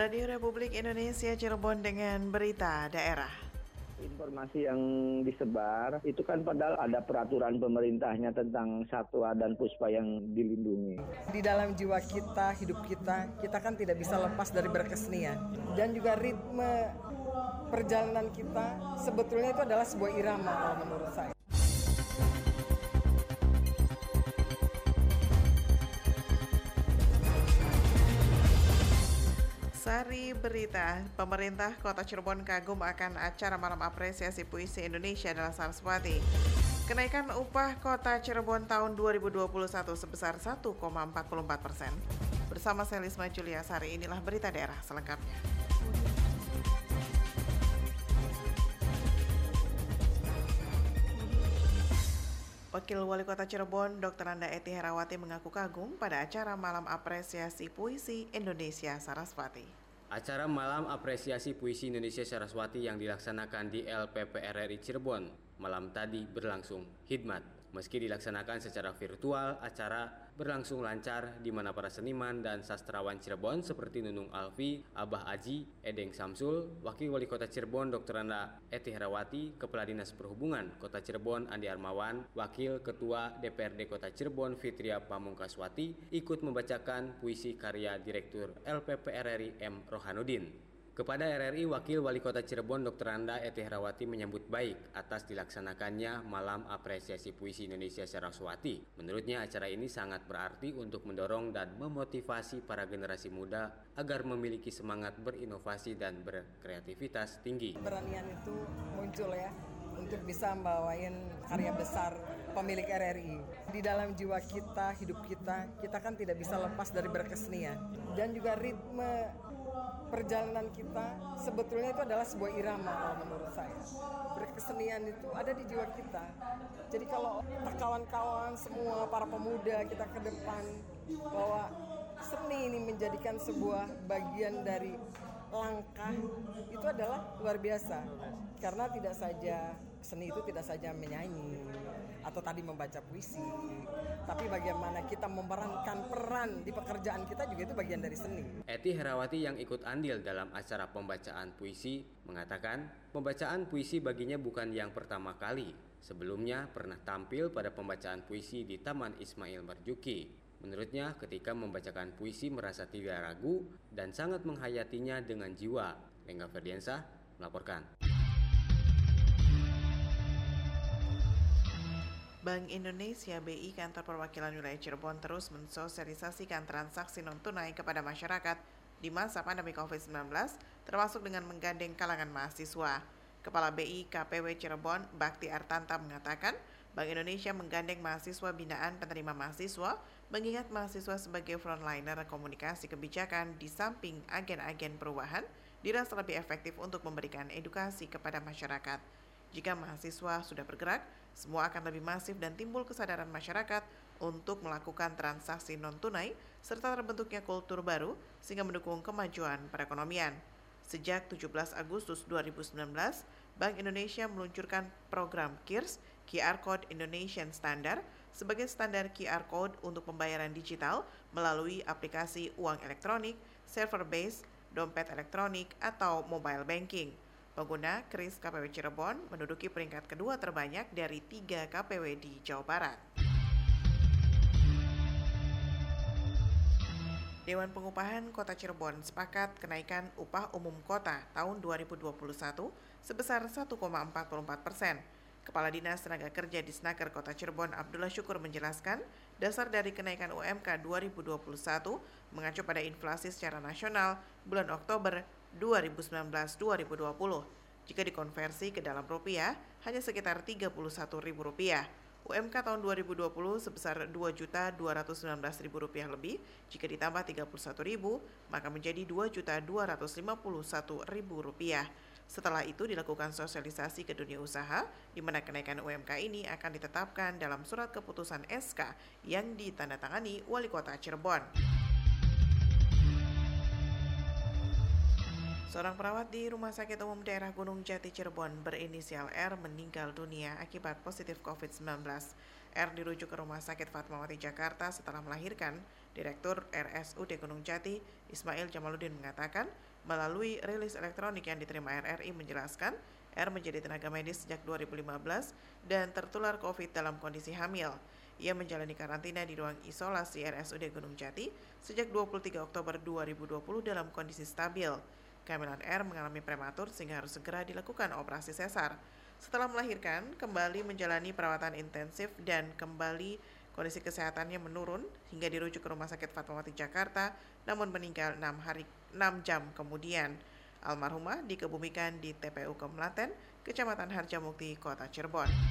Radio Republik Indonesia Cirebon dengan berita daerah. Informasi yang disebar itu kan padahal ada peraturan pemerintahnya tentang satwa dan puspa yang dilindungi. Di dalam jiwa kita, hidup kita, kita kan tidak bisa lepas dari berkesenian. Dan juga ritme perjalanan kita sebetulnya itu adalah sebuah irama kalau menurut saya. Sari Berita, pemerintah kota Cirebon kagum akan acara malam apresiasi puisi Indonesia adalah Saraswati. Kenaikan upah kota Cirebon tahun 2021 sebesar 1,44 persen. Bersama Selisma Julia Sari, inilah berita daerah selengkapnya. Wakil Wali Kota Cirebon, Dr. Anda Eti Herawati mengaku kagum pada acara Malam Apresiasi Puisi Indonesia Saraswati. Acara Malam Apresiasi Puisi Indonesia Saraswati yang dilaksanakan di LPPRRI Cirebon malam tadi berlangsung hikmat Meski dilaksanakan secara virtual, acara berlangsung lancar di mana para seniman dan sastrawan Cirebon seperti Nunung Alfi, Abah Aji, Edeng Samsul, Wakil Wali Kota Cirebon Dr. Anda Eti Herawati, Kepala Dinas Perhubungan Kota Cirebon Andi Armawan, Wakil Ketua DPRD Kota Cirebon Fitria Pamungkaswati ikut membacakan puisi karya Direktur LPPRRI M. Rohanudin. Kepada RRI, Wakil Wali Kota Cirebon Dr. Anda Eti Herawati menyambut baik atas dilaksanakannya Malam Apresiasi Puisi Indonesia Saraswati. Menurutnya acara ini sangat berarti untuk mendorong dan memotivasi para generasi muda agar memiliki semangat berinovasi dan berkreativitas tinggi. Beranian itu muncul ya untuk bisa membawain karya besar pemilik RRI. Di dalam jiwa kita, hidup kita, kita kan tidak bisa lepas dari berkesenian. Dan juga ritme perjalanan kita sebetulnya itu adalah sebuah irama kalau menurut saya. Berkesenian itu ada di jiwa kita. Jadi kalau kawan-kawan semua para pemuda kita ke depan bahwa seni ini menjadikan sebuah bagian dari langkah itu adalah luar biasa karena tidak saja seni itu tidak saja menyanyi atau tadi membaca puisi, tapi bagaimana kita memerankan peran di pekerjaan kita juga itu bagian dari seni. Eti Herawati yang ikut andil dalam acara pembacaan puisi mengatakan pembacaan puisi baginya bukan yang pertama kali. Sebelumnya pernah tampil pada pembacaan puisi di Taman Ismail Marjuki. Menurutnya, ketika membacakan puisi merasa tidak ragu dan sangat menghayatinya dengan jiwa. Lengga Ferdiansa melaporkan. Bank Indonesia BI Kantor Perwakilan Wilayah Cirebon terus mensosialisasikan transaksi non-tunai kepada masyarakat di masa pandemi COVID-19, termasuk dengan menggandeng kalangan mahasiswa. Kepala BI KPW Cirebon, Bakti Artanta mengatakan, Bank Indonesia menggandeng mahasiswa binaan penerima mahasiswa, mengingat mahasiswa sebagai frontliner komunikasi kebijakan di samping agen-agen perubahan, dirasa lebih efektif untuk memberikan edukasi kepada masyarakat. Jika mahasiswa sudah bergerak, semua akan lebih masif dan timbul kesadaran masyarakat untuk melakukan transaksi non-tunai serta terbentuknya kultur baru sehingga mendukung kemajuan perekonomian. Sejak 17 Agustus 2019, Bank Indonesia meluncurkan program KIRS, QR Code Indonesian Standard, sebagai standar QR Code untuk pembayaran digital melalui aplikasi uang elektronik, server base, dompet elektronik, atau mobile banking. Pengguna Kris KPW Cirebon menduduki peringkat kedua terbanyak dari tiga KPW di Jawa Barat. Dewan Pengupahan Kota Cirebon sepakat kenaikan upah umum kota tahun 2021 sebesar 1,44 persen. Kepala Dinas Tenaga Kerja di Snaker Kota Cirebon Abdullah Syukur menjelaskan, dasar dari kenaikan UMK 2021 mengacu pada inflasi secara nasional bulan Oktober 2019-2020. Jika dikonversi ke dalam rupiah, hanya sekitar Rp31.000. UMK tahun 2020 sebesar Rp2.219.000 lebih, jika ditambah Rp31.000, maka menjadi Rp2.251.000. Setelah itu dilakukan sosialisasi ke dunia usaha, di mana kenaikan UMK ini akan ditetapkan dalam surat keputusan SK yang ditandatangani Wali Kota Cirebon. Seorang perawat di Rumah Sakit Umum Daerah Gunung Jati Cirebon berinisial R meninggal dunia akibat positif COVID-19. R dirujuk ke Rumah Sakit Fatmawati Jakarta setelah melahirkan. Direktur RSUD Gunung Jati, Ismail Jamaluddin mengatakan, Melalui rilis elektronik yang diterima RRI menjelaskan, R menjadi tenaga medis sejak 2015 dan tertular COVID dalam kondisi hamil. Ia menjalani karantina di ruang isolasi RSUD Gunung Jati sejak 23 Oktober 2020 dalam kondisi stabil. Kehamilan R mengalami prematur sehingga harus segera dilakukan operasi sesar. Setelah melahirkan, kembali menjalani perawatan intensif dan kembali kondisi kesehatannya menurun hingga dirujuk ke Rumah Sakit Fatmawati Jakarta namun meninggal 6 hari 6 jam kemudian. Almarhumah dikebumikan di TPU Kemlaten, Kecamatan Harjamukti, Kota Cirebon.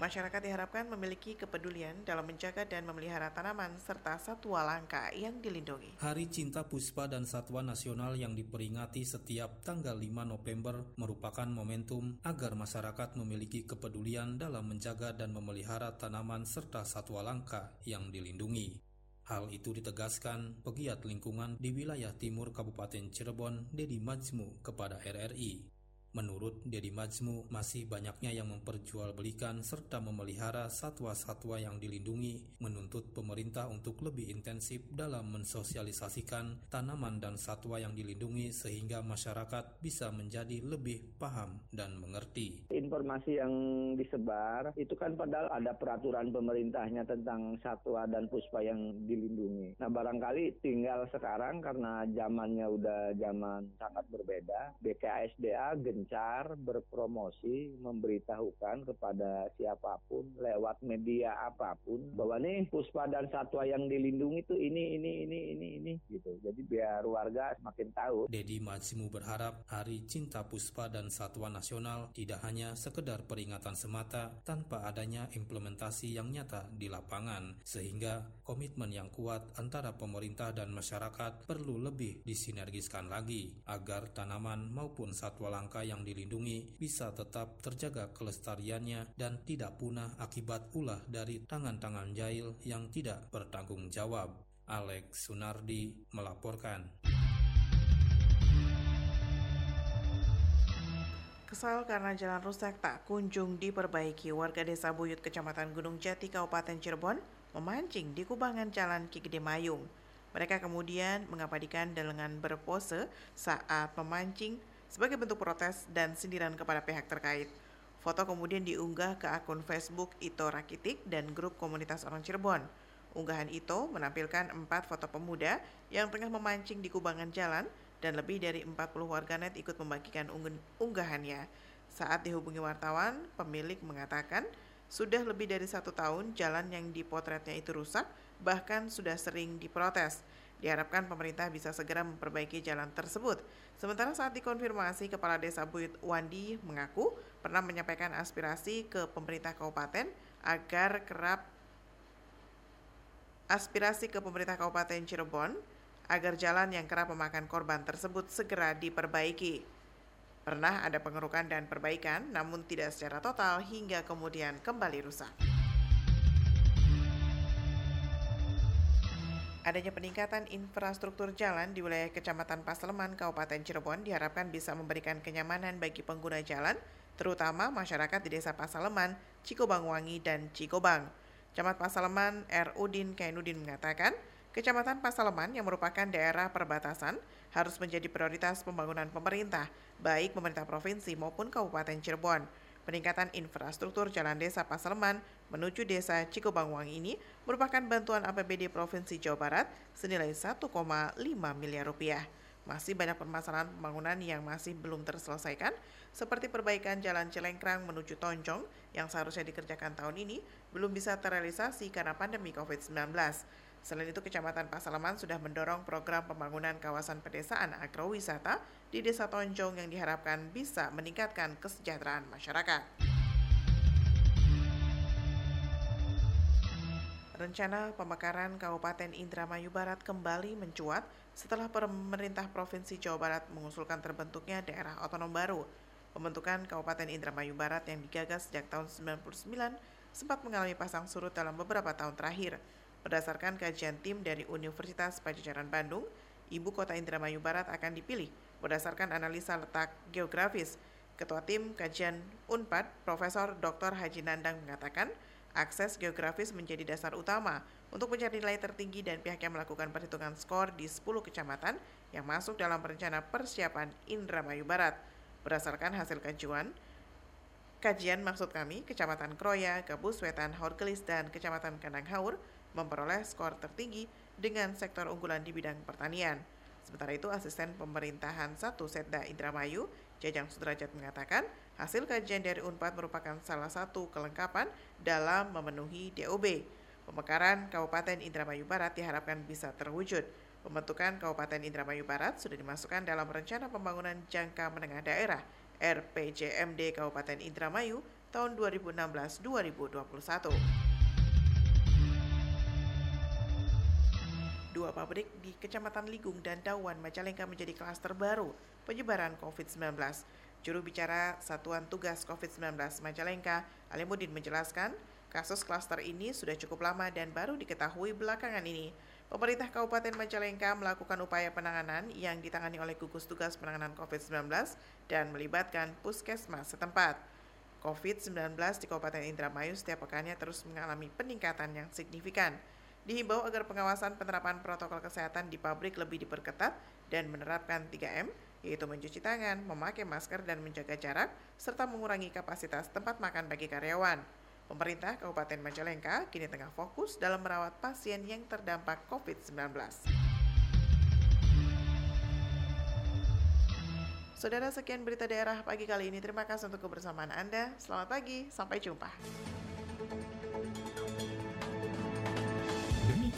Masyarakat diharapkan memiliki kepedulian dalam menjaga dan memelihara tanaman serta satwa langka yang dilindungi. Hari Cinta Puspa dan Satwa Nasional yang diperingati setiap tanggal 5 November merupakan momentum agar masyarakat memiliki kepedulian dalam menjaga dan memelihara tanaman serta satwa langka yang dilindungi. Hal itu ditegaskan pegiat lingkungan di wilayah timur Kabupaten Cirebon, Dedi Majmu, kepada RRI. Menurut Dedi Majmu, masih banyaknya yang memperjualbelikan serta memelihara satwa-satwa yang dilindungi, menuntut pemerintah untuk lebih intensif dalam mensosialisasikan tanaman dan satwa yang dilindungi sehingga masyarakat bisa menjadi lebih paham dan mengerti. Informasi yang disebar itu kan padahal ada peraturan pemerintahnya tentang satwa dan puspa yang dilindungi. Nah barangkali tinggal sekarang karena zamannya udah zaman sangat berbeda, BKSDA gencar berpromosi memberitahukan kepada siapa pun lewat media apa pun bahwa nih puspa dan satwa yang dilindungi itu ini ini ini ini ini gitu. Jadi biar warga semakin tahu. Dedi Majimu berharap Hari Cinta Puspa dan Satwa Nasional tidak hanya sekedar peringatan semata tanpa adanya implementasi yang nyata di lapangan sehingga komitmen yang kuat antara pemerintah dan masyarakat perlu lebih disinergiskan lagi agar tanaman maupun satwa langka dilindungi bisa tetap terjaga kelestariannya dan tidak punah akibat ulah dari tangan-tangan jahil yang tidak bertanggung jawab. Alex Sunardi melaporkan. Kesal karena jalan rusak tak kunjung diperbaiki, warga desa Buyut, Kecamatan Gunung Jati, Kabupaten Cirebon, memancing di kubangan jalan Ki Gede Mayung. Mereka kemudian mengabadikan dengan berpose saat memancing sebagai bentuk protes dan sindiran kepada pihak terkait. Foto kemudian diunggah ke akun Facebook Ito Rakitik dan grup komunitas orang Cirebon. Unggahan Ito menampilkan empat foto pemuda yang tengah memancing di kubangan jalan dan lebih dari 40 warganet ikut membagikan unggahannya. Saat dihubungi wartawan, pemilik mengatakan sudah lebih dari satu tahun jalan yang dipotretnya itu rusak, bahkan sudah sering diprotes. Diharapkan pemerintah bisa segera memperbaiki jalan tersebut. Sementara saat dikonfirmasi, Kepala Desa Buyut Wandi mengaku pernah menyampaikan aspirasi ke pemerintah kabupaten agar kerap aspirasi ke pemerintah Kabupaten Cirebon agar jalan yang kerap memakan korban tersebut segera diperbaiki. Pernah ada pengerukan dan perbaikan, namun tidak secara total hingga kemudian kembali rusak. Adanya peningkatan infrastruktur jalan di wilayah Kecamatan Pasleman, Kabupaten Cirebon diharapkan bisa memberikan kenyamanan bagi pengguna jalan, terutama masyarakat di Desa Pasaleman, Cikobang Wangi, dan Cikobang. Camat Pasaleman R. Udin Kainuddin mengatakan, Kecamatan Pasaleman yang merupakan daerah perbatasan harus menjadi prioritas pembangunan pemerintah, baik pemerintah provinsi maupun Kabupaten Cirebon. Peningkatan infrastruktur jalan desa Pasaleman menuju desa Cikobangwang ini merupakan bantuan APBD Provinsi Jawa Barat senilai 1,5 miliar rupiah. Masih banyak permasalahan pembangunan yang masih belum terselesaikan, seperti perbaikan jalan Celengkrang menuju Tonjong yang seharusnya dikerjakan tahun ini belum bisa terrealisasi karena pandemi COVID-19. Selain itu, Kecamatan Pasaleman sudah mendorong program pembangunan kawasan pedesaan agrowisata di Desa Tonjong yang diharapkan bisa meningkatkan kesejahteraan masyarakat. Rencana pemekaran Kabupaten Indramayu Barat kembali mencuat setelah pemerintah Provinsi Jawa Barat mengusulkan terbentuknya daerah otonom baru. Pembentukan Kabupaten Indramayu Barat yang digagas sejak tahun 99 sempat mengalami pasang surut dalam beberapa tahun terakhir. Berdasarkan kajian tim dari Universitas Pajajaran Bandung, ibu kota Indramayu Barat akan dipilih berdasarkan analisa letak geografis. Ketua tim kajian UNPAD, Profesor Dr. Haji Nandang mengatakan, akses geografis menjadi dasar utama untuk mencari nilai tertinggi dan pihaknya melakukan perhitungan skor di 10 kecamatan yang masuk dalam rencana persiapan Indramayu Barat. Berdasarkan hasil kajian, kajian maksud kami, Kecamatan Kroya, Gabus Wetan, Horgelis, dan Kecamatan Kandang Haur memperoleh skor tertinggi dengan sektor unggulan di bidang pertanian. Sementara itu, asisten pemerintahan 1 Setda Indramayu, Jajang Sudrajat mengatakan, hasil kajian dari UNPAD merupakan salah satu kelengkapan dalam memenuhi DOB. Pemekaran Kabupaten Indramayu Barat diharapkan bisa terwujud. Pembentukan Kabupaten Indramayu Barat sudah dimasukkan dalam Rencana Pembangunan Jangka Menengah Daerah RPJMD Kabupaten Indramayu tahun 2016-2021. Dua pabrik di Kecamatan Ligung dan Dawan Majalengka menjadi klaster baru penyebaran COVID-19. Juru bicara Satuan Tugas COVID-19 Majalengka, Alimudin menjelaskan, kasus klaster ini sudah cukup lama dan baru diketahui belakangan ini. Pemerintah Kabupaten Majalengka melakukan upaya penanganan yang ditangani oleh gugus tugas penanganan COVID-19 dan melibatkan puskesmas setempat. COVID-19 di Kabupaten Indramayu setiap pekannya terus mengalami peningkatan yang signifikan. Dihimbau agar pengawasan penerapan protokol kesehatan di pabrik lebih diperketat dan menerapkan 3M, yaitu mencuci tangan, memakai masker dan menjaga jarak, serta mengurangi kapasitas tempat makan bagi karyawan. Pemerintah Kabupaten Majalengka kini tengah fokus dalam merawat pasien yang terdampak COVID-19. Saudara, sekian berita daerah pagi kali ini. Terima kasih untuk kebersamaan Anda. Selamat pagi, sampai jumpa.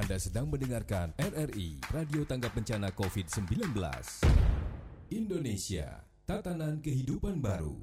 Anda sedang mendengarkan RRI Radio Tanggap Bencana COVID-19 Indonesia, tatanan kehidupan baru.